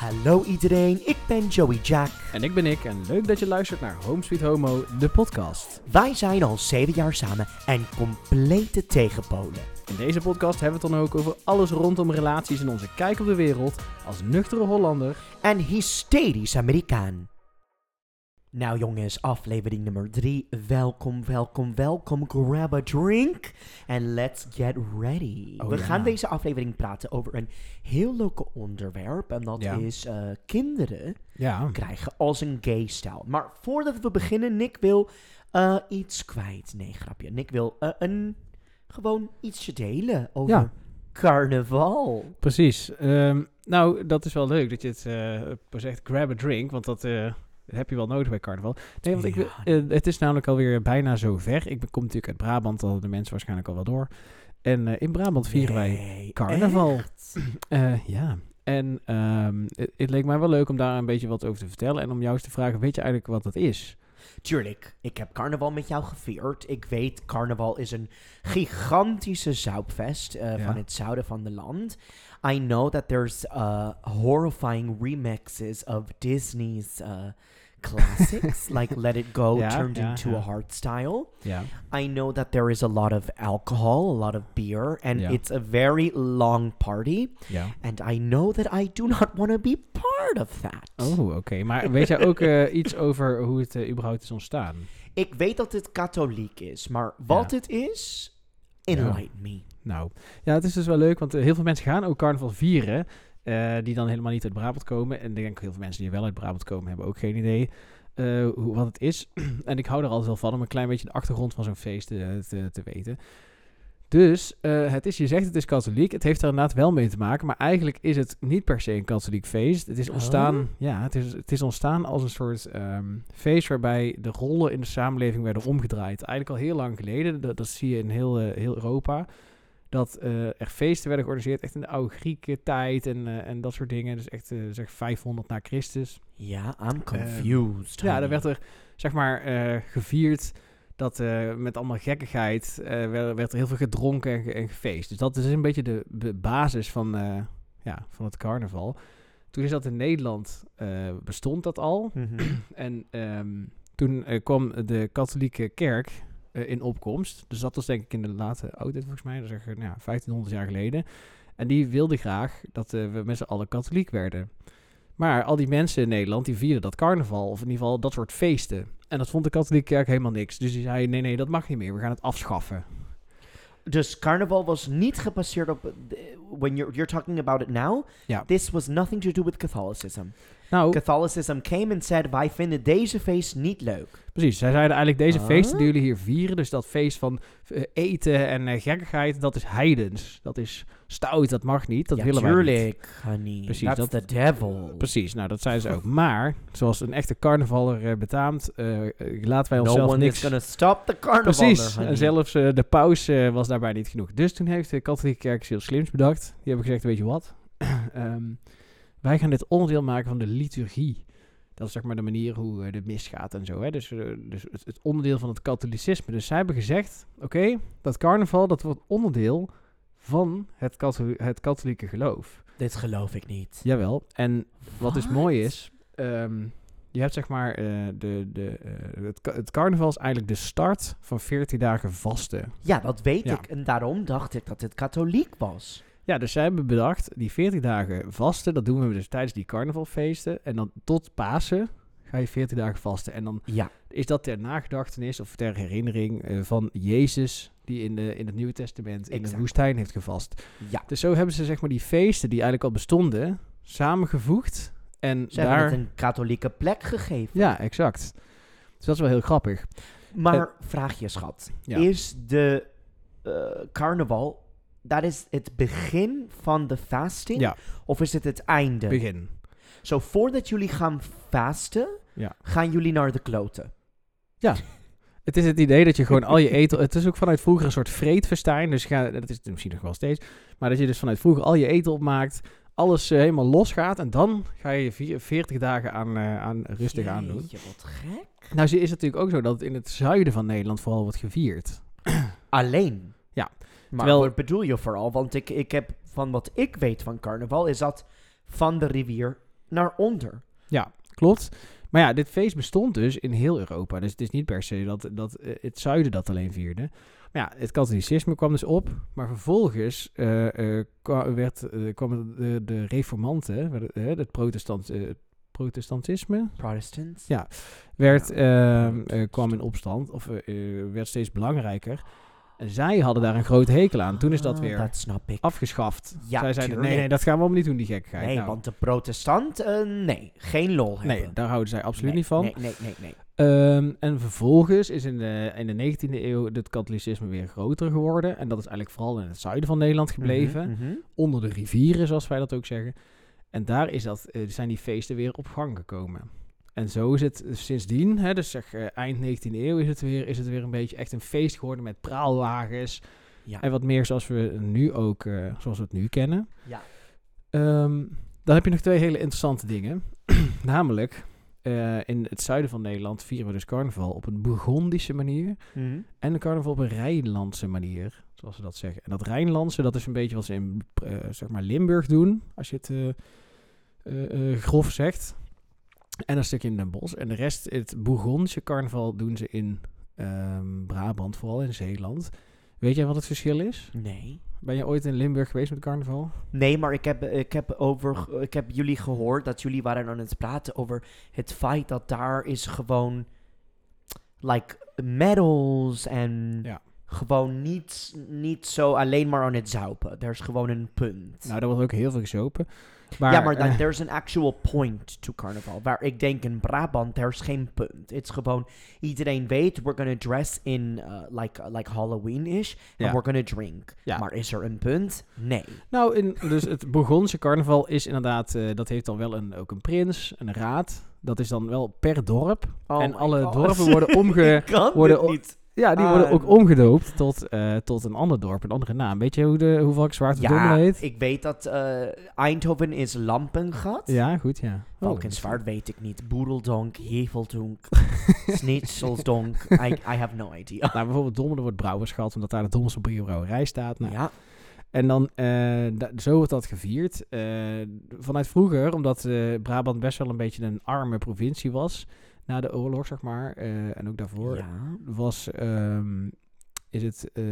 Hallo iedereen, ik ben Joey Jack. En ik ben ik en leuk dat je luistert naar Home Sweet Homo, de podcast. Wij zijn al zeven jaar samen en complete tegenpolen. In deze podcast hebben we het dan ook over alles rondom relaties en onze kijk op de wereld als nuchtere Hollander. En hysterisch Amerikaan. Nou jongens, aflevering nummer drie. Welkom, welkom, welkom. Grab a drink and let's get ready. Oh, we ja. gaan deze aflevering praten over een heel leuk onderwerp. En dat Ja. is eh, kinderen Ja. krijgen als een gay stijl. Maar voordat we beginnen, Nick wil eh, iets kwijt. Nee, grapje. Nick wil eh, een, gewoon ietsje delen over Ja. carnaval. Precies. Ehm, nou, dat is wel leuk dat je het zegt grab a drink, want dat heb je wel nodig bij carnaval. Nee, want ik, eh, het is namelijk alweer bijna zover. Ik kom natuurlijk uit Brabant, al de mensen waarschijnlijk al wel door. En eh, in Brabant vieren wij carnaval. Eh, ja. En ehm, het, het leek mij wel leuk om daar een beetje wat over te vertellen. En om jou eens te vragen, weet je eigenlijk wat dat is? Tuurlijk, ik heb carnaval met jou gevierd. Ik weet, carnaval is een gigantische Ja. van het zuiden van het land. I know that there's uh, horrifying remixes of Disney's uh, classics, like Let It Go turned into a hardstyle. Ja. I know that there is a lot of alcohol, a lot of beer, and it's a very long party. Ja. And I know that I do not want to be part of that. Oh, oké. Maar weet jij ook eh, iets over hoe het eh, überhaupt is ontstaan? Ik weet dat het katholiek is, maar wat het is, enlighten me. Nou, ja, het is dus wel leuk, want eh, heel veel mensen gaan ook carnaval vieren. Eh, die dan helemaal niet uit Brabant komen. En ik denk heel veel mensen die wel uit Brabant komen, hebben ook geen idee eh, hoe, wat het is. en ik hou er altijd wel van om een klein beetje de achtergrond van zo'n feest eh, te, te weten. Dus het is, je zegt het is katholiek. Het heeft er inderdaad wel mee te maken. Maar eigenlijk is het niet per se een katholiek feest. Het is ontstaan, Oh. ja, het is, het is ontstaan als een soort ehm, feest waarbij de rollen in de samenleving werden omgedraaid. Eigenlijk al heel lang geleden. Dat, dat zie je in heel, heel Europa. Dat eh, er feesten werden georganiseerd, echt in de oude Grieken tijd en, eh, en dat soort dingen. Dus echt eh, zeg 500 na Christus. Ja, I'm confused. Ja, daar werd er zeg maar gevierd dat met allemaal gekkigheid werd, werd er heel veel gedronken en, ge- en gefeest. Dus dat is een beetje de, de basis van, ja, van het carnaval. Toen is dat in Nederland, bestond dat al. Mhm. En ehm, toen kwam de katholieke kerk eh, in opkomst. Dus dat was denk ik in de late oudheid volgens mij. Dat is nou, ja, 1500 jaar geleden. En die wilde graag dat eh, we met z'n allen katholiek werden. Maar al die mensen in Nederland die vierden dat carnaval. Of in ieder geval dat soort feesten. En dat vond de katholieke kerk helemaal niks. Dus die zei, nee, nee, dat mag niet meer. We gaan het afschaffen. Dus carnaval was niet gebaseerd op... eh, when you're, you're talking about it now, Ja. this was nothing to do with Catholicism. Nou, Catholicism came and said, wij vinden deze feest niet leuk. Precies, zij zeiden eigenlijk deze Ah. feesten die jullie hier vieren, dus dat feest van eh, eten en eh, gekkigheid, dat is heidens. Dat is stout, dat mag niet, dat ja, willen wij niet. tuurlijk, honey. Precies, That's dat- the devil. Precies, nou dat zeiden ze ook. Maar, zoals een echte carnavaller eh, betaamt, laten wij No onszelf one niks... is gonna stop the carnival. Precies, honey. en zelfs de paus was daarbij niet genoeg. Dus toen heeft de katholieke kerk iets heel slims bedacht. Die hebben gezegd, weet je wat? Ehm, wij gaan dit onderdeel maken van de liturgie. Dat is zeg maar de manier hoe eh, de mis gaat en zo. Hè? Dus, eh, dus het, het onderdeel van het katholicisme. Dus zij hebben gezegd, oké, dat carnaval dat wordt onderdeel van het, het katholieke geloof. Dit geloof ik niet. Jawel, en wat dus mooi is, ehm, je hebt zeg maar, eh, de, de, het, carnaval is eigenlijk de start van 14 dagen vasten. Ja, dat weet Ja. ik. En daarom dacht ik dat het katholiek was. Ja, dus zij hebben bedacht, die 14 dagen vasten, dat doen we dus tijdens die carnavalfeesten. En dan tot Pasen ga je 14 dagen vasten. En dan Ja. is dat ter nagedachtenis of ter herinnering eh, van Jezus, die in, de, in het Nieuwe Testament in de woestijn heeft gevast. Ja. Dus zo hebben ze zeg maar die feesten die eigenlijk al bestonden, samengevoegd. En Ze hebben daar... het een katholieke plek gegeven. Ja, exact. Dus dat is wel heel grappig. Maar vraag je, schat. Ja. Is de eh, carnaval, dat is het begin van de fasting? Ja. Of is het het einde? Begin. Zo, voordat jullie gaan fasten, Ja. gaan jullie naar de kloten. Het is het idee dat je gewoon al je eten... Het is ook vanuit vroeger een soort vreedfestijn. Dus ga, dat is het misschien nog wel steeds. Maar dat je dus vanuit vroeger al je eten opmaakt. Alles eh, helemaal losgaat. En dan ga je vier- 40 dagen aan, eh, aan rustig aandoen. Jeetje, wat gek. Nou is het natuurlijk ook zo dat het in het zuiden van Nederland vooral wordt gevierd. Alleen. Ja. Maar Terwijl- wat bedoel je vooral? Want ik, ik heb, van wat ik weet van carnaval, is dat van de rivier naar onder. Klopt. Maar ja, dit feest bestond dus in heel Europa. Dus het is niet per se dat, dat eh, het zuiden dat alleen vierde. Maar ja, het katholicisme kwam dus op. Maar vervolgens kwa- werd, kwamen de, de reformanten, het, het protestant, protestantisme, Protestants. Ja. werd, Ja, ehm, eh, kwam in opstand. Of werd steeds belangrijker. En zij hadden daar een grote hekel aan. Toen is dat Ah, weer Dat snap ik. afgeschaft. Ja, zij zeiden, nee, tuurlijk. nee, dat gaan we allemaal niet doen, die gekkigheid. Nee, Nou, want de protestant, eh, nee, geen lol hebben. nee, daar houden zij absoluut Nee, niet van. Nee, nee, nee, nee. Ehm, en vervolgens is in de, in de 19e eeuw het katholicisme weer groter geworden. En dat is eigenlijk vooral in het zuiden van Nederland gebleven. Mhm, mhm. Onder de rivieren, zoals wij dat ook zeggen. En daar is dat, eh, zijn die feesten weer op gang gekomen. En zo is het sindsdien, hè, dus zeg eh, eind 19e eeuw, is het, weer, is het weer een beetje echt een feest geworden met praalwagens. Ja. En wat meer zoals we nu ook, eh, zoals we het nu kennen. ja. Ehm, dan heb je nog twee hele interessante dingen. Namelijk, eh, in het zuiden van Nederland vieren we dus carnaval op een Burgondische manier. Mhm. En de carnaval op een Rijnlandse manier, zoals ze dat zeggen. En dat Rijnlandse, dat is een beetje wat ze in zeg maar Limburg doen, als je het grof zegt. En een stukje in Den Bosch. En de rest, het Bourgondische carnaval doen ze in ehm, Brabant, vooral in Zeeland. Weet jij wat het verschil is? Nee. Ben je ooit in Limburg geweest met carnaval? Nee, maar ik heb, ik, heb over, ik heb jullie gehoord dat jullie waren aan het praten over het feit dat daar is gewoon like medals en Ja. gewoon niet, niet zo alleen maar aan het zuipen. Er is gewoon een punt. Nou, daar wordt ook heel veel gezopen. Maar, ja, maar eh, there's an actual point to carnaval. Waar ik denk in Brabant, er is geen punt. Het is gewoon, iedereen weet, we're gonna dress in uh, like, like Halloween-ish. Ja. And we're gonna drink. Maar is er een punt? Nee. Nou, in, dus het Bourgondische carnaval is inderdaad, eh, dat heeft dan wel een, ook een prins, een raad. Dat is dan wel per dorp. Oh en alle God. dorpen worden omge... Worden. Ja, die Ah. worden ook omgedoopt tot, eh, tot een ander dorp, een andere naam. Weet je hoe, de, hoe Valkenswaard Ja, heet? ik weet dat eh, Eindhoven is Lampengat. Ja, goed, ja. Oh, Valkenswaard weet ik niet. Boedeldonk, Heveldonk, Snitselsdonk. I, I have no idea. Nou, bijvoorbeeld Dommelen wordt Brouwersgat, omdat daar de Dommelste Brouwerij staat. Nou, ja. En dan, eh, zo wordt dat gevierd. Vanuit vroeger, omdat Brabant best wel een beetje een arme provincie was, na de oorlog, zeg maar, eh, en ook daarvoor, ja. was, ehm, is het eh,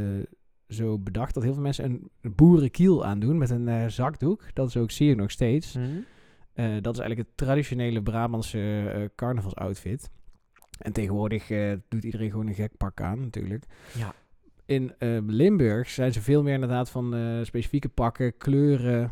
zo bedacht dat heel veel mensen een boerenkiel aandoen met een eh, zakdoek. Dat is ook, zie je nog steeds. Hm? Eh, dat is eigenlijk het traditionele Brabantse carnavalsoutfit. En tegenwoordig doet iedereen gewoon een gek pak aan, natuurlijk. Ja. In Limburg zijn ze veel meer inderdaad van specifieke pakken, kleuren,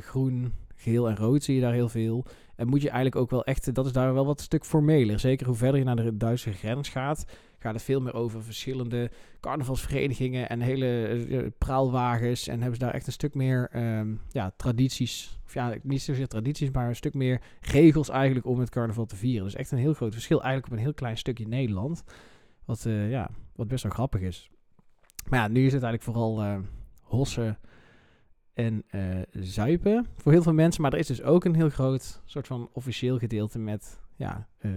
groen, geel en rood zie je daar heel veel. En moet je eigenlijk ook wel echt, dat is daar wel wat stuk formeler. Zeker hoe verder je naar de Duitse grens gaat, gaat het veel meer over verschillende carnavalsverenigingen en hele eh, eh, praalwagens. En hebben ze daar echt een stuk meer ehm, ja, tradities, of ja, niet zozeer tradities, maar een stuk meer regels eigenlijk om het carnaval te vieren. Dus echt een heel groot verschil eigenlijk op een heel klein stukje Nederland. Wat, eh, ja, wat best wel grappig is. Maar ja, nu is het eigenlijk vooral eh, hossen en eh zuipen voor heel veel mensen. Maar er is dus ook een heel groot soort van officieel gedeelte met ja, eh,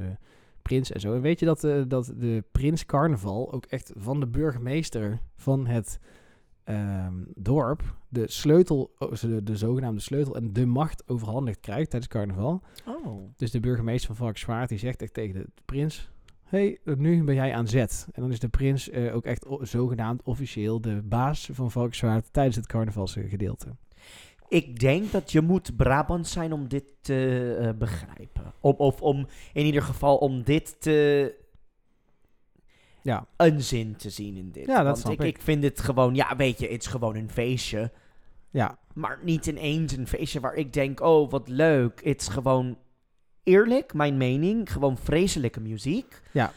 prins en zo. En weet je dat, eh, dat de prins carnaval ook echt van de burgemeester van het ehm, dorp de sleutel, oh, de, de zogenaamde sleutel en de macht overhandigd krijgt tijdens carnaval. Oh. Dus de burgemeester van Valkenswaard die zegt echt tegen de prins... hey, nu ben jij aan zet. En dan is de prins eh, ook echt zogenaamd officieel de baas van Valkenswaard tijdens het carnavalsgedeelte. Ik denk dat je moet Brabant zijn om dit te eh, begrijpen. Om, of om, in ieder geval, om dit te... Ja, Een zin te zien in dit. Ja, dat Want snap ik, ik. ik vind het gewoon... Ja, weet je, het is gewoon een feestje. ja, Maar niet ineens een feestje waar ik denk... Oh, wat leuk. Het is gewoon... Eerlijk, mijn mening. Gewoon vreselijke muziek. Ja.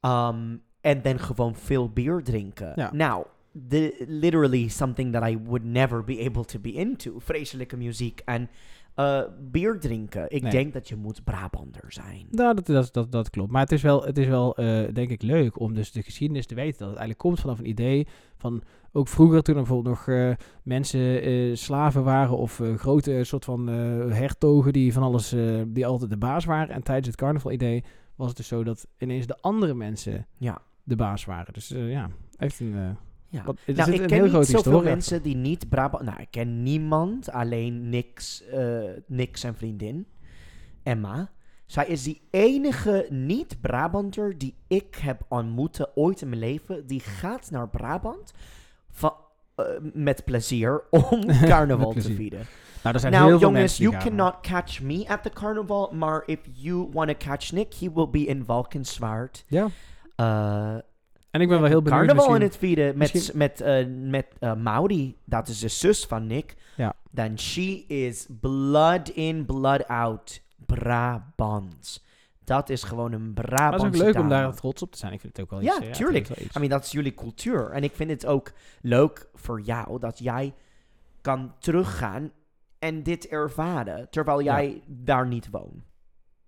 Ehm, en dan gewoon veel bier drinken. Ja. Nou, the, literally something that I would never be able to be into. Vreselijke muziek en eh, bier drinken. Ik Nee. denk dat je moet Brabander zijn. nou, dat, dat, dat, dat klopt. Maar het is wel, het is wel eh, denk ik, leuk om dus de geschiedenis te weten. Dat het eigenlijk komt vanaf een idee van... Ook vroeger, toen er bijvoorbeeld nog eh, mensen slaven waren... of grote soort van hertogen die van alles... die altijd de baas waren. En tijdens het carnaval-idee was het dus zo dat ineens de andere mensen Ja. de baas waren. Dus ja, heeft een, Ja. Want Nou, ik ken niet zoveel historie mensen die niet Brabant... Nou, ik ken niemand, alleen Niks, eh Niks zijn vriendin, Emma. Zij is die enige niet-Brabanter die ik heb ontmoet ooit in mijn leven. Die gaat naar Brabant va- eh, met plezier om carnaval te vieren. Nou, er zijn Nou, heel veel jongens, you gaan. cannot catch me at the carnival. Maar if you want to catch Nick, he will be in Valkenswaard. Ja, Eh en ik ben wel heel benieuwd carnaval in het vieren met, misschien- met, eh, met Maudi. Dat is de zus van Nick. Ja. Dan she is blood in, blood out. Brabants. Dat is gewoon een Maar Brabantse het is ook leuk om daar trots op te zijn. Ik vind het ook wel Ja, iets... eh, tuurlijk. het wel iets. I mean, dat is jullie cultuur. En ik vind het ook leuk voor jou dat jij kan teruggaan en dit ervaren. Terwijl Ja. jij daar niet woont.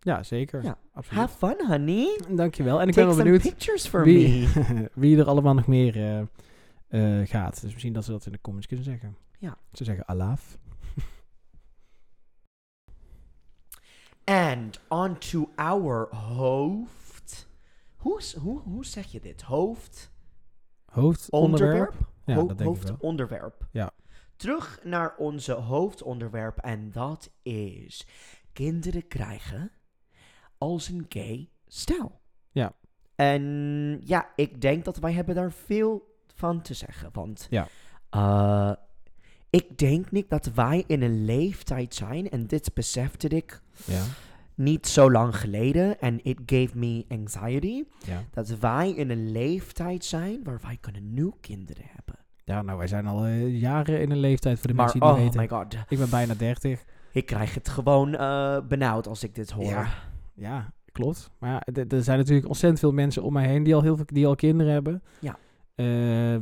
Ja, zeker. Ja. Absoluut. Have fun, honey. Dankjewel. En ik Take ben wel benieuwd pictures for wie, me. wie er allemaal nog meer eh, eh, gaat. Dus misschien dat ze dat in de comments kunnen zeggen. Ja. Ze zeggen alaaf. And on to our hoofd. Hoe, hoe, hoe zeg je dit? Hoofd? Hoofdonderwerp. Onderwerp? Ja, Ho- dat denk ik wel. hoofdonderwerp. Ja. Terug naar onze hoofdonderwerp en dat is kinderen krijgen als een gay stijl. Ja. En ja, ik denk dat wij hebben daar veel van te zeggen. Want Ja. eh, ik denk niet dat wij in een leeftijd zijn, en dit besefte ik Ja. niet zo lang geleden, en it gave me anxiety, Ja. dat wij in een leeftijd zijn waar wij kunnen nu kinderen hebben. ja, nou wij zijn al eh, jaren in een leeftijd voor de Maar mensen die oh weten. my god, Ik ben bijna 30. ik krijg het gewoon eh, benauwd als ik dit hoor. Ja. Ja, klopt. Maar ja, er zijn natuurlijk ontzettend veel mensen om mij heen die al, heel veel, die al kinderen hebben. Ja. Eh,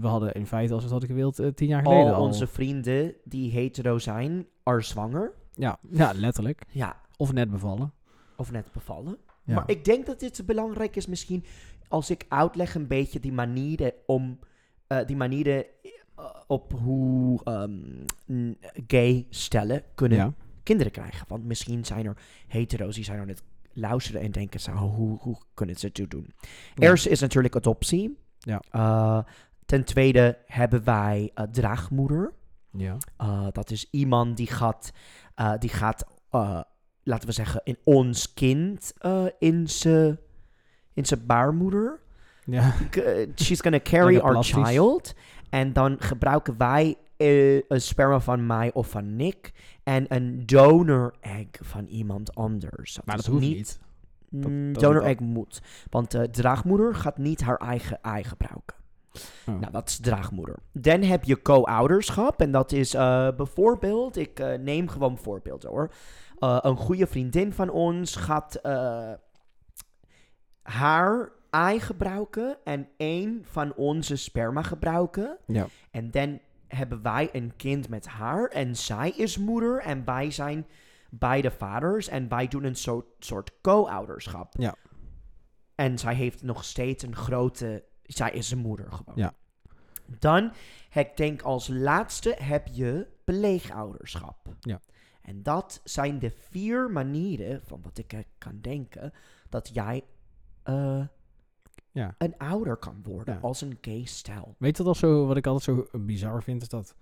we hadden in feite, als we het hadden gewild, eh, tien jaar geleden Al al. onze vrienden die hetero zijn, are zwanger. Ja, ja, letterlijk. Ja, Of net bevallen. of net bevallen. Ja. Maar ik denk dat dit belangrijk is misschien als ik uitleg een beetje die manieren om, eh, die manieren op hoe ehm, gay stellen kunnen ja. kinderen krijgen. Want misschien zijn er hetero's die zijn aan het luisteren en denken zo, hoe, hoe kunnen ze het doen? Ja. Eerst is natuurlijk adoptie. Ja. Eh, ten tweede hebben wij eh, draagmoeder. Ja. Uh, dat is iemand die gaat, uh, die gaat uh, laten we zeggen, in ons kind uh, in zijn in baarmoeder. Ja. She's gonna carry our child. En dan gebruiken wij eh, een sperma van mij of van Nick. En een donor egg van iemand anders. Maar dat hoeft niet. Dat- Mm, dat donor moet egg moet. Want de draagmoeder gaat niet haar eigen ei gebruiken. Oh. Nou, dat is draagmoeder. Dan heb je co-ouderschap. En dat is eh, bijvoorbeeld, ik eh, neem gewoon voorbeelden hoor. Eh, een goede vriendin van ons gaat eh, haar ei gebruiken en één van onze sperma gebruiken. Ja. En dan hebben wij een kind met haar en zij is moeder en wij zijn beide vaders en wij doen een soort, soort co-ouderschap. Ja. En zij heeft nog steeds een grote, zij is een moeder gewoon. Ja. Dan, ik denk als laatste heb je pleegouderschap. Ja. En dat zijn de vier manieren, van wat ik eh, kan denken, dat jij eh, Ja. een ouder kan worden Ja. als een gay stijl. Weet je dat zo, wat ik altijd zo bizar vind, is dat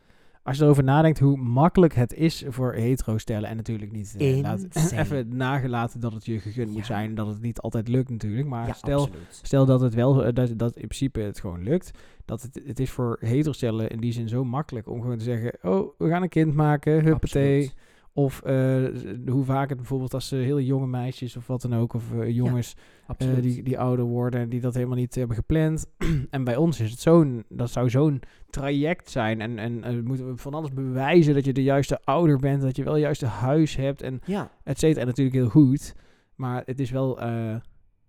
als je erover nadenkt hoe makkelijk het is voor hetero stellen en natuurlijk niet eh, laat- even nagelaten dat het je gegund moet zijn, dat het niet altijd lukt natuurlijk, maar ja, stel, absoluut. stel dat het wel, eh, dat, dat in principe het gewoon lukt, dat het, het is voor hetero stellen in die zin zo makkelijk om gewoon te zeggen, oh, we gaan een kind maken, huppatee. Of eh, hoe vaak het bijvoorbeeld als ze hele jonge meisjes of wat dan ook, of eh, jongens eh, die, die ouder worden en die dat helemaal niet hebben gepland. en bij ons is het zo'n, dat zou zo'n traject zijn. En, en eh, moeten we van alles bewijzen dat je de juiste ouder bent, dat je wel het juiste huis hebt en ja, et cetera. En natuurlijk heel goed. Maar het is wel eh,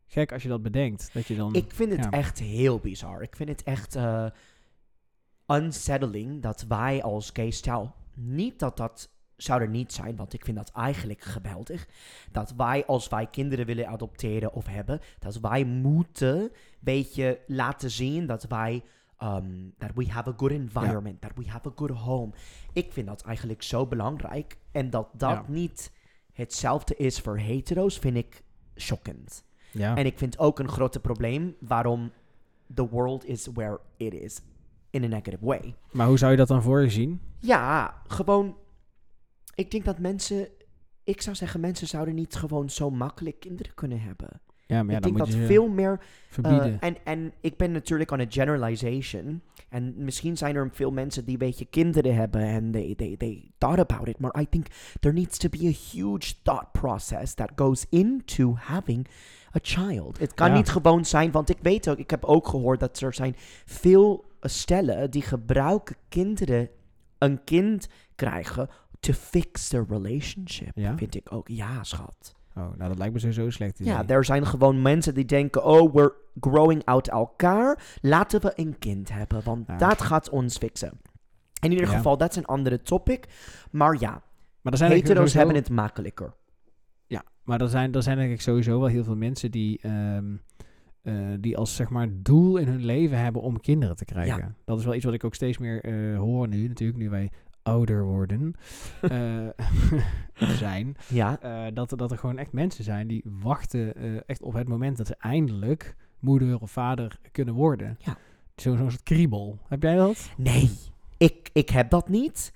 gek als je dat bedenkt. Dat je dan. ik vind het ja. echt heel bizar. Ik vind het echt eh, unsettling dat wij als gay stijl, niet dat dat zou er niet zijn, want ik vind dat eigenlijk geweldig, dat wij als wij kinderen willen adopteren of hebben, dat wij moeten beetje laten zien dat wij um, that we have a good environment, that we have a good home. Ik vind dat eigenlijk zo belangrijk en dat dat Ja. niet hetzelfde is voor hetero's, vind ik shockend. ja. En ik vind ook een grote probleem waarom the world is where it is. in a negative way. Maar hoe zou je dat dan voor je zien? Ja, gewoon. Ik denk dat mensen. Ik zou zeggen, mensen zouden niet gewoon zo makkelijk kinderen kunnen hebben. Ja, maar ja, ik dan denk dat veel meer. verbieden. eh, en, en ik ben natuurlijk aan een generalization. En misschien zijn er veel mensen die een beetje kinderen hebben en they, they, they thought about it. Maar I think there needs to be a huge thought process that goes into having a child. Het kan Ja. niet gewoon zijn, want ik weet ook, ik heb ook gehoord dat er zijn veel stellen die gebruiken kinderen een kind krijgen to fix their relationship. Ja? Vind ik ook. Ja, schat. Oh, nou dat lijkt me sowieso slecht. Ja, er zijn gewoon mensen die denken: oh, we're growing out elkaar. Laten we een kind hebben, want Ja. dat gaat ons fixen. In ieder Ja. geval, dat is een andere topic. Maar ja, maar er zijn hetero's sowieso- hebben het makkelijker. Ja, maar er zijn, er zijn denk ik sowieso wel heel veel mensen die, ehm, eh, die als zeg maar doel in hun leven hebben om kinderen te krijgen. Dat is wel iets wat ik ook steeds meer eh, hoor nu, natuurlijk, nu wij ouder worden eh, zijn. Ja, eh, dat, er- dat er gewoon echt mensen zijn die wachten eh, echt op het moment dat ze eindelijk moeder of vader kunnen worden. Ja. Zo- Zo'n soort kriebel. Heb jij dat? nee, ik, ik heb dat niet.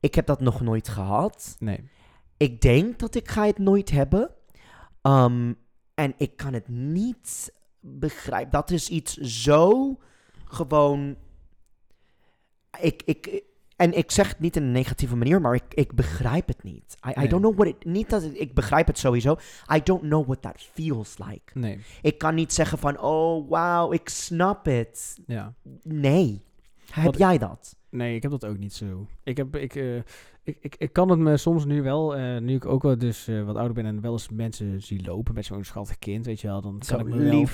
Ik heb dat nog nooit gehad. Nee. Ik denk dat ik ga het nooit hebben. Um, en ik kan het niet begrijpen. Dat is iets zo gewoon. Ik, ik, en ik zeg het niet in een negatieve manier, maar ik, ik begrijp het niet. I, I don't know what it. Niet dat ik, ik begrijp het sowieso. I don't know what that feels like. Nee. Ik kan niet zeggen van, oh wow, ik snap het. Ja. Nee. Heb jij dat? Nee, ik heb dat ook niet zo. Ik, heb, ik, eh, ik, ik, ik kan het me soms nu wel, eh, nu ik ook wel dus eh, wat ouder ben en wel eens mensen zie lopen met zo'n schattig kind, weet je wel, dan kan Zo ik me wel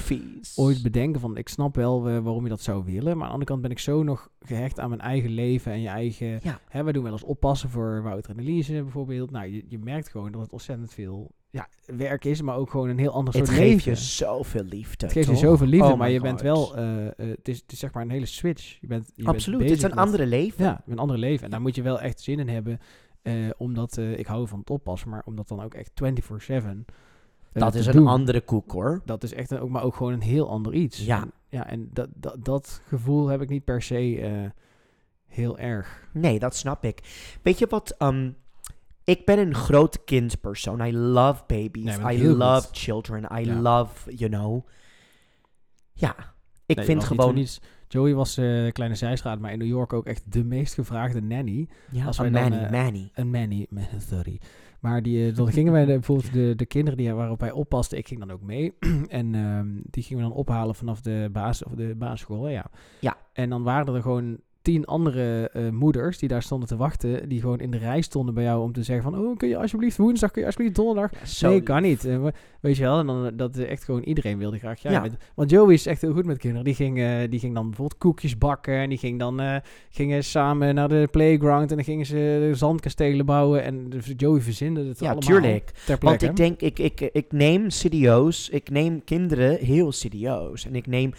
ooit bedenken van, ik snap wel waarom je dat zou willen, maar aan de andere kant ben ik zo nog gehecht aan mijn eigen leven en je eigen, Ja. hè, wij doen wel eens oppassen voor Wouter en Elise bijvoorbeeld. Nou, je, je merkt gewoon dat het ontzettend veel ja, werk is, maar ook gewoon een heel ander Het soort geeft leven. je zoveel liefde. Het geeft je zoveel liefde, Oh maar je bent wel, eh, eh, het, is, het is zeg maar een hele switch. Je bent, je Absoluut, bent het is een met- andere leven. ja, een ander leven. En daar moet je wel echt zin in hebben. eh, omdat ik hou van het oppassen, maar om dat dan ook echt 24-7. eh, dat is een doen, andere koek hoor. Dat is echt een, ook, maar ook gewoon een heel ander iets. Ja. En, ja, en dat, dat, dat gevoel heb ik niet per se heel erg. Nee, dat snap ik. Weet je wat? ehm, ik ben een groot kindpersoon. I love babies. Nee, I love goed. children. I Ja. love, you know. Ja, ik Nee, vind niet gewoon... niets. Joey was eh kleine zijstraat, maar in New York ook echt de meest gevraagde nanny. Ja, als een Manny, eh, Manny. Een nanny, sorry. Maar die, eh, dan gingen wij de, bijvoorbeeld de, de kinderen die, waarop wij oppasten, ik ging dan ook mee. en ehm, die gingen we dan ophalen vanaf de, basis, of de basisschool. Ja. Ja. En dan waren er gewoon tien andere eh, moeders die daar stonden te wachten. Die gewoon in de rij stonden bij jou om te zeggen van... Oh, kun je alsjeblieft woensdag, kun je alsjeblieft donderdag? Ja, zo nee, kan niet. We- weet je wel, en dan eh, dat eh, echt gewoon iedereen wilde graag Ja. Want Joey is echt heel goed met kinderen. Die ging, die ging dan bijvoorbeeld koekjes bakken. En die ging dan gingen samen naar de playground. En dan gingen ze zandkastelen bouwen. En dus Joey verzinde het Ja, allemaal tuurlijk. ter Want ik denk, ik, ik, ik neem serieus, ik neem kinderen heel serieus. En ik neem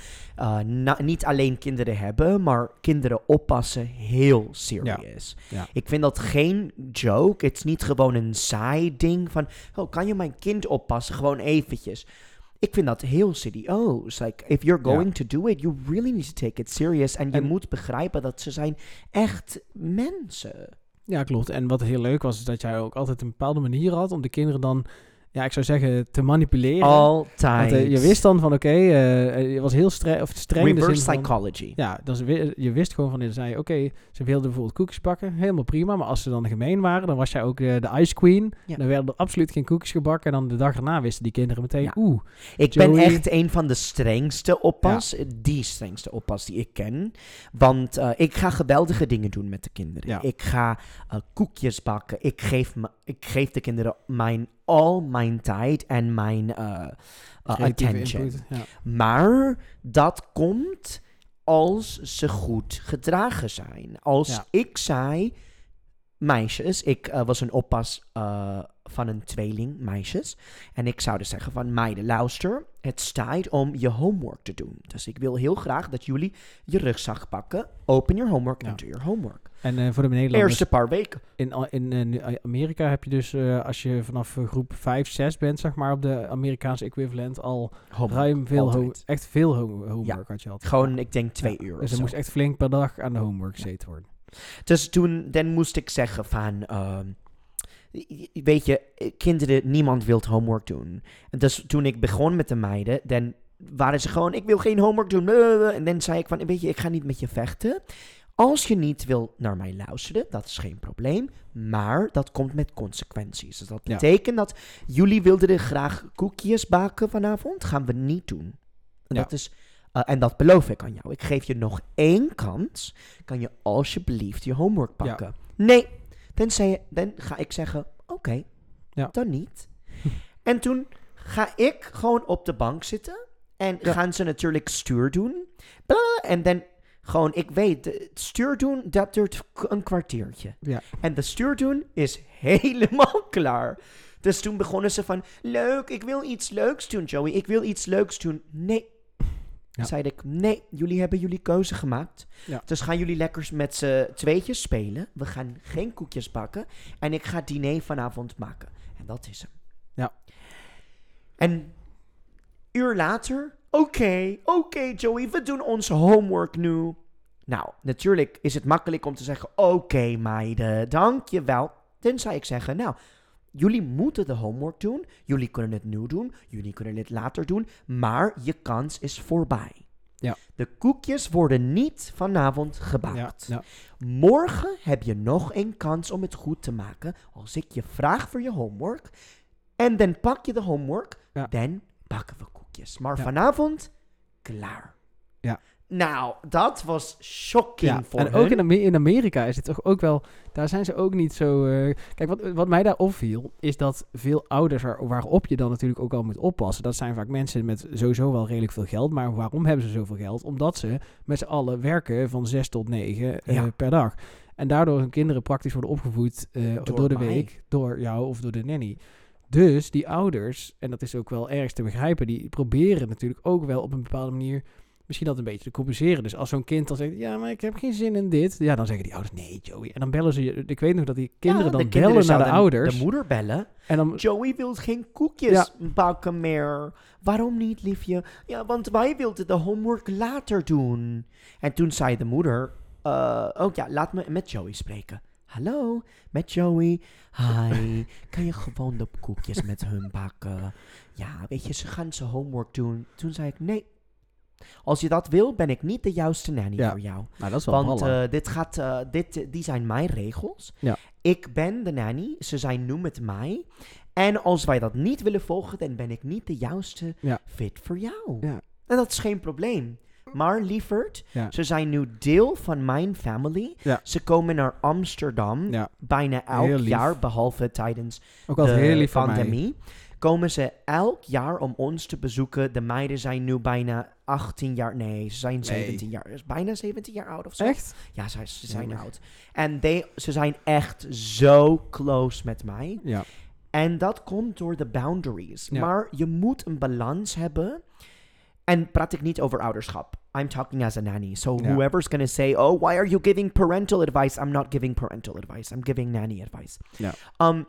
na- niet alleen kinderen hebben, maar kinderen oppassen heel serieus. Ja. Ik vind dat geen joke. Het is niet gewoon een saai ding van, oh, kan je mijn kind oppassen? Gewoon eventjes. Ik vind dat heel serieus. Like, if you're Ja. going to do it, you really need to take it serious. En je En- moet begrijpen dat ze zijn echt mensen. Ja, klopt. En wat heel leuk was, is dat jij ook altijd een bepaalde manier had om de kinderen dan... Ja, ik zou zeggen, te manipuleren. Altijd. Want, eh, je wist dan van, oké, eh, je was heel stre of streng. Reverse van- psychology. Ja, dus je wist gewoon van, je zei, oké, ze wilden bijvoorbeeld koekjes pakken, helemaal prima. Maar als ze dan gemeen waren, dan was jij ook eh, de ice queen. Ja. Dan werden er absoluut geen koekjes gebakken. En dan de dag erna wisten die kinderen meteen, Ja. oeh, Ik ben echt een van de strengste oppas. Die strengste oppas die ik ken. Want eh, ik ga geweldige dingen doen met de kinderen. Ik ga eh, koekjes bakken. Ik geef, ik geef de kinderen mijn, al mijn tijd en mijn creatieve attention. input. Ja. Maar dat komt als ze goed gedragen zijn. Als Ja. ik zei, meisjes, ik eh, was een oppas van een tweeling, meisjes. En ik zou dus zeggen van, meiden, luister, het is tijd om je homework te doen. Dus ik wil heel graag dat jullie je rugzak pakken, open your homework Ja. en do your homework. En eh, voor de Nederlanders, Eerste paar weken. in, in, eh, nu- Amerika heb je dus, eh, als je vanaf eh, groep 5, 6 bent, zeg maar, op de Amerikaanse equivalent, al ruim veel, echt veel ho- homework had je altijd. Gewoon, ik denk twee uur Dus er moest echt flink per dag aan de homework gezeten worden. Dus toen dan moest ik zeggen van... ehm, weet je, kinderen, niemand wil homework doen. En dus toen ik begon met de meiden, dan waren ze gewoon... Ik wil geen homework doen. En dan zei ik van, weet je, ik ga niet met je vechten. Als je niet wil naar mij luisteren, dat is geen probleem. Maar dat komt met consequenties. Dus dat Ja. betekent dat jullie wilden er graag koekjes bakken vanavond. Gaan we niet doen. En, Ja. dat, is, eh, en dat beloof ik aan jou. Ik geef je nog één kans. Kan je alsjeblieft je homework Ja. pakken? Nee. Dan, zei je, dan ga ik zeggen, oké, dan niet. en toen ga ik gewoon op de bank zitten. En gaan ze natuurlijk stuur doen. En dan gewoon, ik weet, het stuur doen, dat duurt een kwartiertje. Ja. En de stuur doen is helemaal klaar. Dus toen begonnen ze van, leuk, ik wil iets leuks doen, Joey. Ik wil iets leuks doen. Nee. Ja. Zei ik, nee, jullie hebben jullie keuze gemaakt. Ja. Dus gaan jullie lekker met z'n tweetjes spelen. We gaan geen koekjes bakken. En ik ga diner vanavond maken. En dat is hem. Ja. En uur later, oké, oké Joey, we doen onze homework nu. Nou, natuurlijk is het makkelijk om te zeggen, oké meiden, dankjewel. Dan zou ik zeggen, nou, jullie moeten de homework doen. Jullie kunnen het nu doen, jullie kunnen het later doen. Maar je kans is voorbij. Ja. De koekjes worden niet vanavond Ja, gebakt. ja. Morgen heb je nog een kans om het goed te maken. Als ik je vraag voor je homework. En dan pak je de homework. Dan bakken we koekjes. Maar Ja. vanavond, klaar. Ja. Nou, dat was shocking Ja, voor en hun. ook in, in Amerika is het toch ook wel... Daar zijn ze ook niet zo... eh, kijk, wat, wat mij daar opviel... is dat veel ouders waar, waarop je dan natuurlijk ook al moet oppassen... dat zijn vaak mensen met sowieso wel redelijk veel geld. Maar waarom hebben ze zoveel geld? Omdat ze met z'n allen werken van zes tot negen eh, Ja. per dag. En daardoor hun kinderen praktisch worden opgevoed eh, Door door, de mij. week... door jou of door de nanny. Dus die ouders, en dat is ook wel erg te begrijpen... die proberen natuurlijk ook wel op een bepaalde manier misschien dat een beetje te compenseren. Dus als zo'n kind dan zegt, ja, maar ik heb geen zin in dit. Ja, dan zeggen die ouders, nee, Joey. En dan bellen ze je. Ik weet nog dat die kinderen Ja, dan de kinderen bellen naar de ouders. De moeder bellen. en dan, Joey wil geen koekjes bakken meer. Waarom niet, liefje? Ja, want wij wilden de homework later doen. En toen zei de moeder... oh ja, laat me met Joey spreken. Hallo, met Joey. Hi, kan je gewoon de koekjes met hun bakken? Ja, weet je, ze gaan ze homework doen. Toen zei ik, nee. Als je dat wil, ben ik niet de juiste nanny Ja. voor jou. nou, dat is wel Want ballen. eh, dit gaat, eh, dit, eh, die zijn mijn regels. Ja. Ik ben de nanny, ze zijn nu met mij. En als wij dat niet willen volgen, dan ben ik niet de juiste Ja. fit voor jou. Ja. En dat is geen probleem. Maar lieverd, Ja. ze zijn nu deel van mijn family. Ja. Ze komen naar Amsterdam ja, bijna elk jaar, behalve tijdens ook de heel lief van mij. pandemie. Komen ze elk jaar om ons te bezoeken. De meiden zijn nu bijna 18 jaar. Nee, ze zijn 17 jaar. Dus bijna 17 jaar oud of zo. Echt? Ja, ze, ze zijn oud. En they- ze zijn echt zo close met mij. Ja. En dat komt door de boundaries. Ja. Maar je moet een balans hebben. En praat ik niet over ouderschap. I'm talking as a nanny. So whoever's gonna say, oh, why are you giving parental advice? I'm not giving parental advice. I'm giving nanny advice. Ja. Um,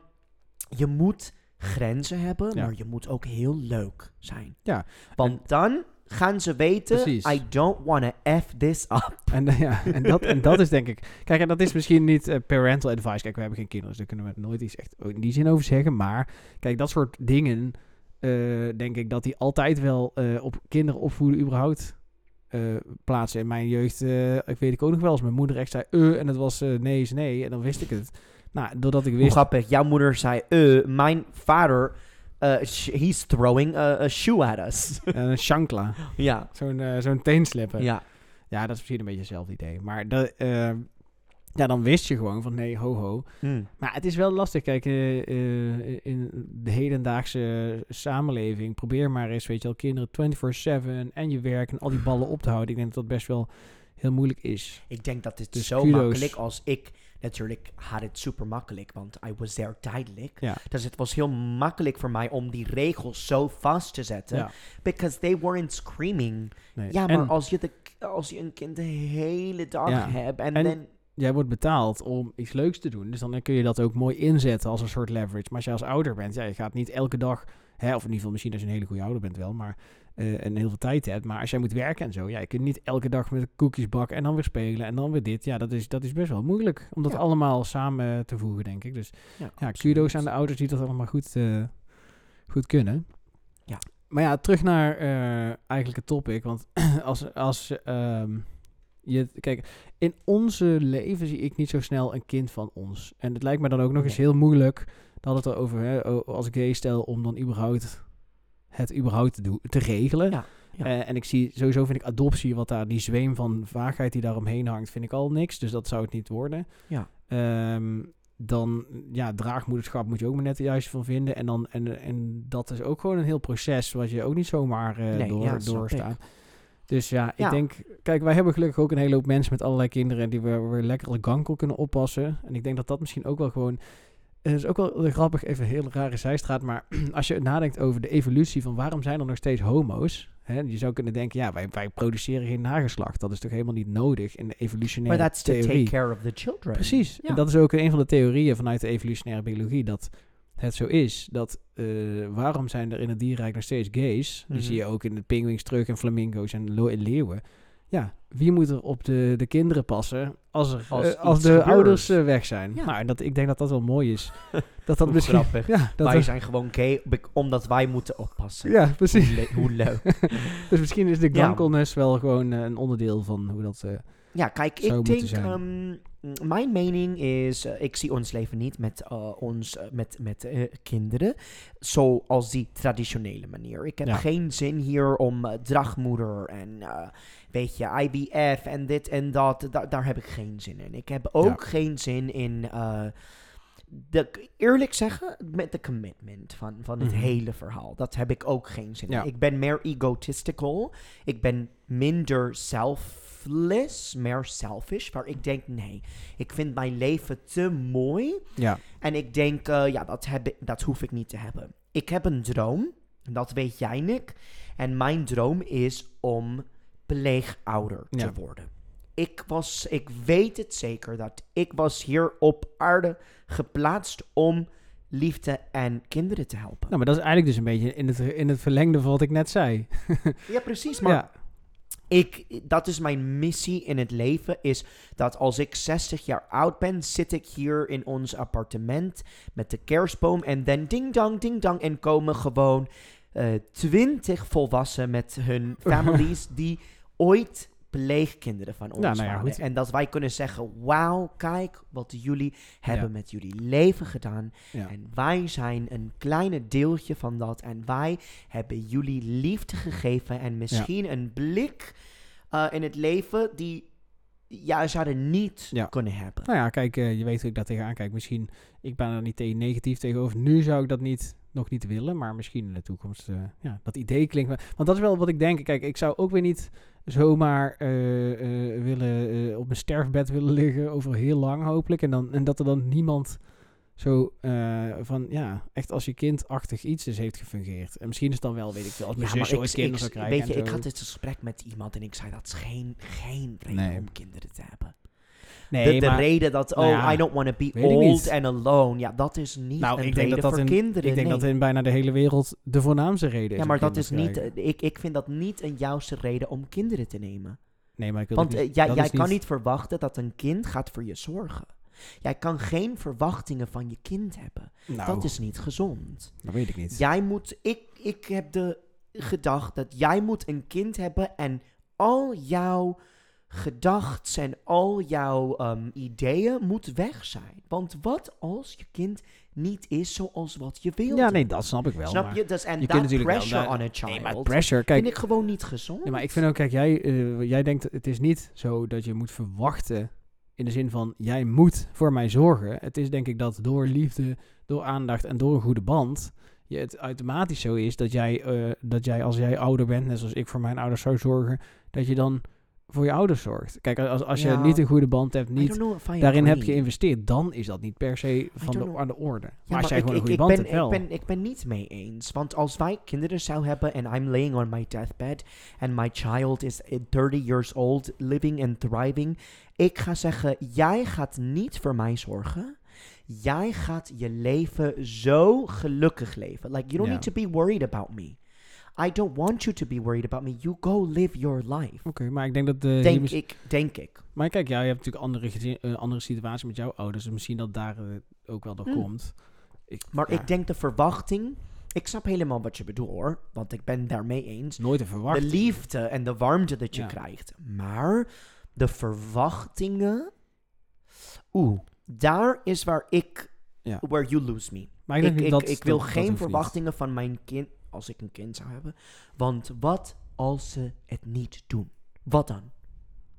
je moet grenzen hebben, maar je moet ook heel leuk zijn. Ja. Want dan gaan ze weten, Precies. I don't wanna F this up. En, eh, ja, en, dat, en dat is denk ik... Kijk, en dat is misschien niet eh, parental advice. Kijk, we hebben geen kinderen, dus daar kunnen we nooit iets echt in die zin over zeggen. Maar kijk, dat soort dingen... eh, denk ik dat die altijd wel eh, op kinderen opvoeden überhaupt eh, plaatsen. In mijn jeugd, ik weet ik ook nog wel eens, mijn moeder echt zei eh, en het was nee is nee. En dan wist ik het. Nou, doordat ik Hoe wist... grappig. Jouw moeder zei, eh, mijn vader, eh, he's throwing a, a shoe at us. Een shankla. ja. Zo'n zo'n teenslippen. Ja. Ja, dat is misschien een beetje hetzelfde idee. Maar dat, ja, dan wist je gewoon van nee, ho ho. Hm. Maar het is wel lastig. Kijk, eh, eh, in de hedendaagse samenleving, probeer maar eens, weet je wel, kinderen 24-7 en je werk en al die ballen op te houden. Ik denk dat dat best wel heel moeilijk is. Ik denk dat het Dus zo kudos. makkelijk als ik... Natuurlijk had het super makkelijk, want I was there tijdelijk. Ja. Dus het was heel makkelijk voor mij om die regels zo vast te zetten. Ja. Because they weren't screaming. Nee. Ja, maar en, als je, de, als je een kind de hele dag Ja. hebt en, En- dan... jij wordt betaald om iets leuks te doen. Dus dan kun je dat ook mooi inzetten als een soort leverage. Maar als je als ouder bent, ja, je gaat niet elke dag, hè, of in ieder geval misschien als je een hele goede ouder bent wel, maar eh, en heel veel tijd hebt. Maar als jij moet werken en zo, ja, je kunt niet elke dag met koekjes bakken en dan weer spelen en dan weer dit. Ja, dat is, dat is best wel moeilijk om dat Ja. allemaal samen te voegen, denk ik. Dus Ja, ja, kudo's aan de ouders die dat allemaal goed, eh, goed kunnen. Ja. Maar ja, terug naar eh, eigenlijk het topic. Want als, als ehm, je... Kijk, in onze leven zie ik niet zo snel een kind van ons. En het lijkt me dan ook nog eens heel moeilijk... dat het erover, hè, als gay stel, om dan überhaupt het überhaupt te, doen, te regelen. Ja, ja. Eh, en ik zie, sowieso vind ik adoptie, wat daar, die zweem van vaagheid die daaromheen hangt, vind ik al niks. Dus dat zou het niet worden. Ja. Ehm, dan, ja, draagmoederschap moet je ook maar net de juiste van vinden. En, dan, en, en dat is ook gewoon een heel proces wat je ook niet zomaar eh Nee, door, ja, doorstaat. Dus ja, ik Ja. denk... Kijk, wij hebben gelukkig ook een hele hoop mensen met allerlei kinderen... die we weer lekker gankel kunnen oppassen. En ik denk dat dat misschien ook wel gewoon... Het is ook wel heel grappig, even een hele rare zijstraat... maar als je nadenkt over de evolutie van... waarom zijn er nog steeds homo's... Hè, je zou kunnen denken, ja, wij, wij produceren geen nageslacht. Dat is toch helemaal niet nodig in de Maar evolutionaire that's to theorie. take care of the children. Precies. En dat is ook een van de theorieën vanuit de evolutionaire biologie. Dat het zo is. Dat eh, waarom zijn er in het dierrijk nog steeds gays? Die Mhm. zie je ook in de pinguïns terug en flamingo's en leeuwen. Ja, wie moet er op de, de kinderen passen als, er, Als eh, als de gebeurt. ouders eh, weg zijn? Ja. Nou, en dat, ik denk dat dat wel mooi is. dat dat misschien... grappig. Ja, dat wij zijn gewoon gay omdat wij moeten oppassen. ja, precies. Hoe, le- hoe leuk. dus misschien is de Ja. gankelness wel gewoon een onderdeel van hoe dat... Ja, kijk, Zou ik denk, ehm, mijn mening is, eh, ik zie ons leven niet met, eh, ons, eh, met, met kinderen zoals die traditionele manier. Ik heb Ja. geen zin hier om draagmoeder en, weet je, IVF en dit en dat. Da- daar heb ik geen zin in. Ik heb ook geen zin in, de, eerlijk zeggen, met de commitment van, van het Mhm. hele verhaal. Dat heb ik ook geen zin Ja. in. Ik ben meer egotistical. Ik ben minder selfless, meer selfish. Waar ik denk, nee, ik vind mijn leven te mooi. ja, En ik denk, eh, ja, dat, heb ik, dat hoef ik niet te hebben. Ik heb een droom, en dat weet jij, Nick. En mijn droom is om pleegouder te worden. Ik was, ik weet het zeker dat ik was hier op aarde geplaatst om liefde en kinderen te helpen. nou, maar dat is eigenlijk dus een beetje in het, in het verlengde van wat ik net zei. ja, precies. Maar ja, ik, dat is mijn missie in het leven, is dat als ik 60 jaar oud ben, zit ik hier in ons appartement met de kerstboom en dan ding dong, ding dong en komen gewoon eh 20 volwassenen met hun families die ooit pleegkinderen van ons nou ja, waren. En dat wij kunnen zeggen, wauw, kijk wat jullie hebben Ja. met jullie leven gedaan. En wij zijn een kleine deeltje van dat. En wij hebben jullie liefde gegeven. En misschien een blik eh, in het leven die jij zouden niet kunnen hebben. Nou ja, kijk, eh, je weet hoe ik daar tegenaan kijk. Misschien, ik ben er niet tegen negatief tegenover. Nu zou ik dat niet, nog niet willen, maar misschien in de toekomst. eh, ja, dat idee klinkt me. Want dat is wel wat ik denk. Kijk, ik zou ook weer niet zomaar eh, eh, willen, eh, op mijn sterfbed willen liggen over heel lang hopelijk. En, dan, en dat er dan niemand zo van, ja, echt als je kindachtig iets is heeft gefungeerd. En misschien is het dan wel, weet ik veel, als mijn Ja, zus ooit kinderen zou krijgen weet je, ik had dit gesprek met iemand en ik zei dat is geen, geen reden Nee. om kinderen te hebben. Nee, de, de maar- rede dat, oh, nou ja, I don't want to be old niet. and alone. Ja, dat is niet Nou, een ik denk reden dat dat voor in- kinderen. Ik denk nee. dat in bijna de hele wereld de voornaamste reden is. ja, maar dat is niet, ik, ik vind dat niet een juiste reden om kinderen te nemen. Nee, maar ik wil Want het eh, niet, jij, jij kan niet verwachten dat een kind gaat voor je zorgen. Jij kan geen verwachtingen van je kind hebben. Nou, Dat is niet gezond. dat weet ik niet. Jij moet, ik, ik heb de gedacht dat jij moet een kind hebben en al jouw gedachten en al jouw ehm, ideeën moet weg zijn. Want wat als je kind niet is zoals wat je wilt? Ja, nee, dat snap ik wel. Snap je? Dus, en je dat natuurlijk pressure on a child Nee, maar pressure, kijk. vind ik gewoon niet gezond. Nee, maar ik vind ook, kijk, jij, eh, jij denkt, het is niet zo dat je moet verwachten in de zin van, jij moet voor mij zorgen. Het is denk ik dat door liefde, door aandacht en door een goede band, je het automatisch zo is dat jij, eh, dat jij als jij ouder bent, net zoals ik voor mijn ouders zou zorgen, dat je dan voor je ouders zorgt. Kijk, als, als je Ja. niet een goede band hebt, niet daarin heb agree. geïnvesteerd, dan is dat niet per se van de, aan de orde. Maar, als jij ik, gewoon een ik, goede ik, band ben, hebt, wel. ik, ben, ik ben niet mee eens. Want als wij kinderen zou hebben en I'm laying on my deathbed and my child is eh, 30 years old, living and thriving. Ik ga zeggen, jij gaat niet voor mij zorgen. Jij gaat je leven zo gelukkig leven. Like, you don't need to be worried about me. I don't want you to be worried about me. You go live your life. Oké, maar ik denk dat... de Denk ik, denk ik. Maar kijk, ja, je hebt natuurlijk andere, een andere situatie met jouw ouders. Dus misschien dat daar eh, ook wel door Hmm. komt. Ik, Maar ja, ik denk de verwachting... Ik snap helemaal wat je bedoelt hoor. Want ik ben daarmee eens. nooit te de verwachten. liefde en de warmte dat je Ja. krijgt. Maar de verwachtingen. Oeh, daar is waar ik. Ja. Where you lose me. Maar ik, Ik, denk ik, dat, ik wil geen niet. verwachtingen van mijn kind. Als ik een kind zou hebben. Want wat als ze het niet doen? Wat dan?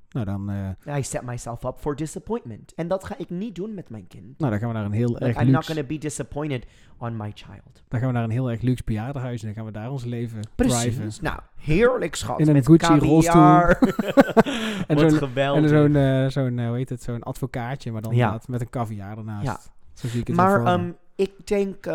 Nou, dan, eh, I set myself up for disappointment. En dat ga ik niet doen met mijn kind. nou, dan gaan we naar een heel Like, erg I'm not luxe... going to be disappointed on my child. Dan gaan we naar een heel erg luxe bejaardenhuis en dan gaan we daar ons leven driven. Precies. Nou, heerlijk schat. In een Gucci caviar. En Wat zo'n- geweldig. En zo'n, eh, zo'n eh, hoe heet het, zo'n advocaatje, maar dan Ja. met een caviar ernaast. Ja. Zo zie ik het Maar ehm, ik denk,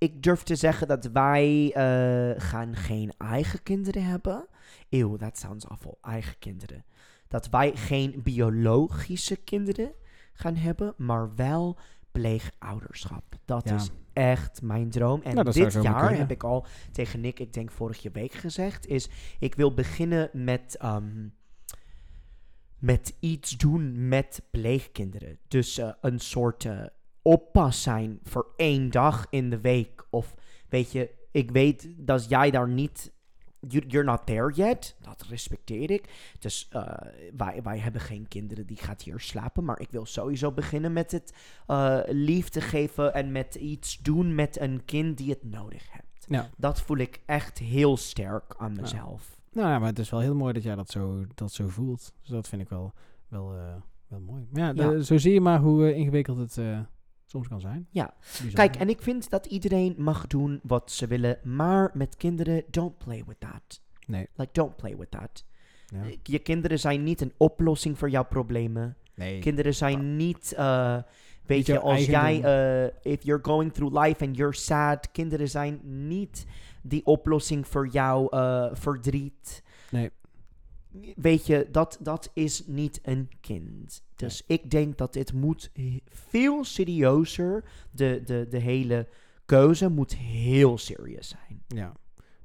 ik durf te zeggen dat wij eh, gaan geen eigen kinderen hebben. Ew, that sounds awful. Eigen kinderen. Dat wij geen biologische kinderen gaan hebben, maar wel pleegouderschap. Dat Ja. is echt mijn droom. En Nou, dit jaar heb ik al tegen Nick, ik denk vorige week gezegd, is ik wil beginnen met, ehm, met iets doen met pleegkinderen. Dus eh, een soort eh, oppas zijn voor één dag in de week. Of weet je, ik weet dat jij daar niet. you- You're not there yet. Dat respecteer ik. Dus eh, wij, wij hebben geen kinderen die gaat hier slapen. Maar ik wil sowieso beginnen met het eh, liefde geven. En met iets doen met een kind die het nodig hebt. Dat voel ik echt heel sterk aan mezelf. Nou ja, maar het is wel heel mooi dat jij dat zo, dat zo voelt. Dus dat vind ik wel, wel, eh, wel mooi. Ja, Ja. de- zo zie je maar hoe ingewikkeld het soms kan zijn. Ja. Bizar. Kijk, en ik vind dat iedereen mag doen wat ze willen, maar met kinderen, don't play with that. Nee. Like, don't play with that. Ja. Je kinderen zijn niet een oplossing voor jouw problemen. Nee. Kinderen zijn niet, eh, weet Niet je, jouw als jij, eh, if you're going through life and you're sad, kinderen zijn niet die oplossing voor jouw eh, verdriet. Nee. Weet je, dat, dat is niet een kind. Dus ik denk dat dit moet veel serieuzer, de, de, de hele keuze moet heel serieus zijn. Ja.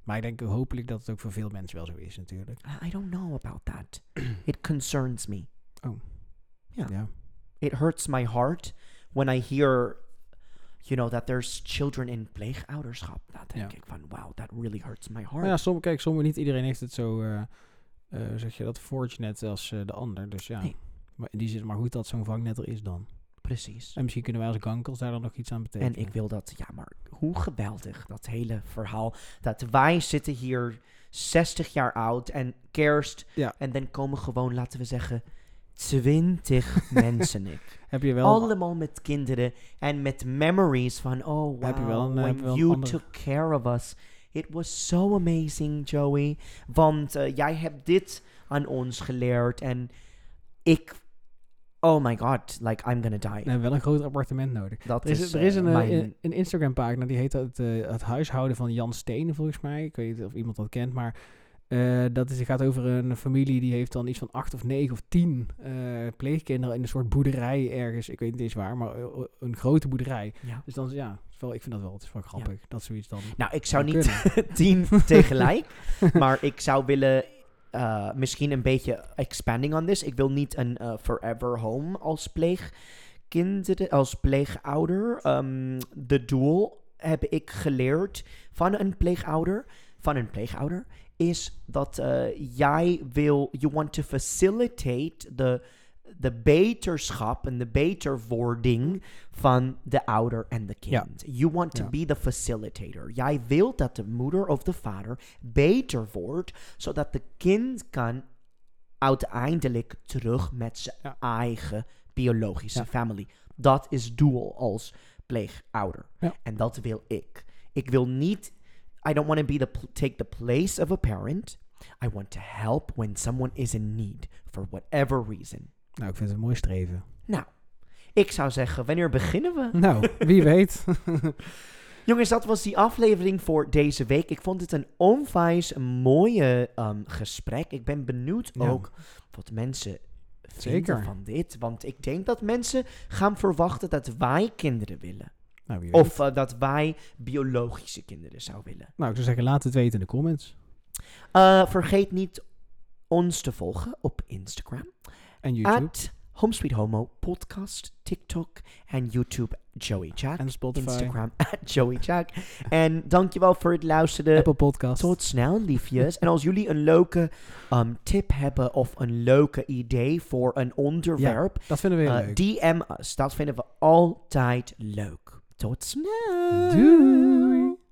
Maar ik denk hopelijk dat het ook voor veel mensen wel zo is natuurlijk. I- don't know about that. It concerns me. Ja. Ja. It hurts my heart when I hear, you know, that there's children in pleegouderschap. Dan denk ik van, wow, that really hurts my heart. Maar ja, som, kijk, sommige, niet iedereen heeft het zo, eh zeg je dat, fortunate als eh, de ander. Dus ja. Nee. Maar in die zin, maar goed dat zo'n vangnet er is dan. Precies. En misschien kunnen wij als gankels daar dan nog iets aan betekenen. En ik wil dat, ja, maar hoe geweldig dat hele verhaal. Dat wij zitten hier 60 jaar oud en kerst. Ja. En dan komen gewoon, laten we zeggen, 20 mensen, Nick. Heb je wel... Allemaal met kinderen en met memories van, oh wow, Heb je wel een, eh, when wel you andere- took care of us. It was so amazing, Joey. Want eh, jij hebt dit aan ons geleerd en ik, oh my god, like I'm gonna die. We hebben wel een groot appartement nodig. Dat Er is, is, er is eh, een, eh, een, een Instagram-pagina, die heet het, het huishouden van Jan Stenen, volgens mij. Ik weet niet of iemand dat kent, maar dat is, het gaat over een familie die heeft dan iets van acht of negen of tien pleegkinderen in een soort boerderij ergens. Ik weet niet eens waar, maar een grote boerderij. ja. Dus dan, ja, wel, ik vind dat wel, het is wel grappig. Dat zoiets dan Nou, ik zou niet tien tegelijk, maar ik zou willen eh, misschien een beetje expanding on this. Ik wil niet een eh, forever home als pleegkinderen, als pleegouder. Ehm, de doel heb ik geleerd van een pleegouder, van een pleegouder, is dat eh, jij wil, you want to facilitate de de beterschap en de beterwording van de ouder en de Ja. kind. You want to Ja. be the facilitator. Jij wilt dat de moeder of de vader beter wordt, zodat de kind kan uiteindelijk terug met zijn Ja. eigen biologische Ja. family. Dat is doel als pleegouder. En dat wil ik. Ik wil niet I don't want to be the take the place of a parent. I want to help when someone is in need, for whatever reason. Nou, ik vind het een mooi streven. Nou, ik zou zeggen, wanneer beginnen we? Nou, wie weet. Jongens, dat was die aflevering voor deze week. Ik vond het een onwijs mooie um, gesprek. Ik ben benieuwd Ja. ook wat mensen vinden Zeker. van dit. Want ik denk dat mensen gaan verwachten dat wij kinderen willen. nou. Of eh, dat wij biologische kinderen zouden willen. Nou, ik zou zeggen, laat het weten in de comments. Eh, vergeet niet ons te volgen op Instagram. En YouTube. At Home Sweet Homo podcast, TikTok en YouTube Joey Jack. en Spotify. Instagram at Joey Jack. en dankjewel voor het luisteren. Apple Podcast. Tot snel, liefjes. en als jullie een leuke um, tip hebben of een leuke idee voor een onderwerp, Dat vinden we heel eh, leuk. DM us. Dat vinden we altijd leuk. Tot snel. Doei.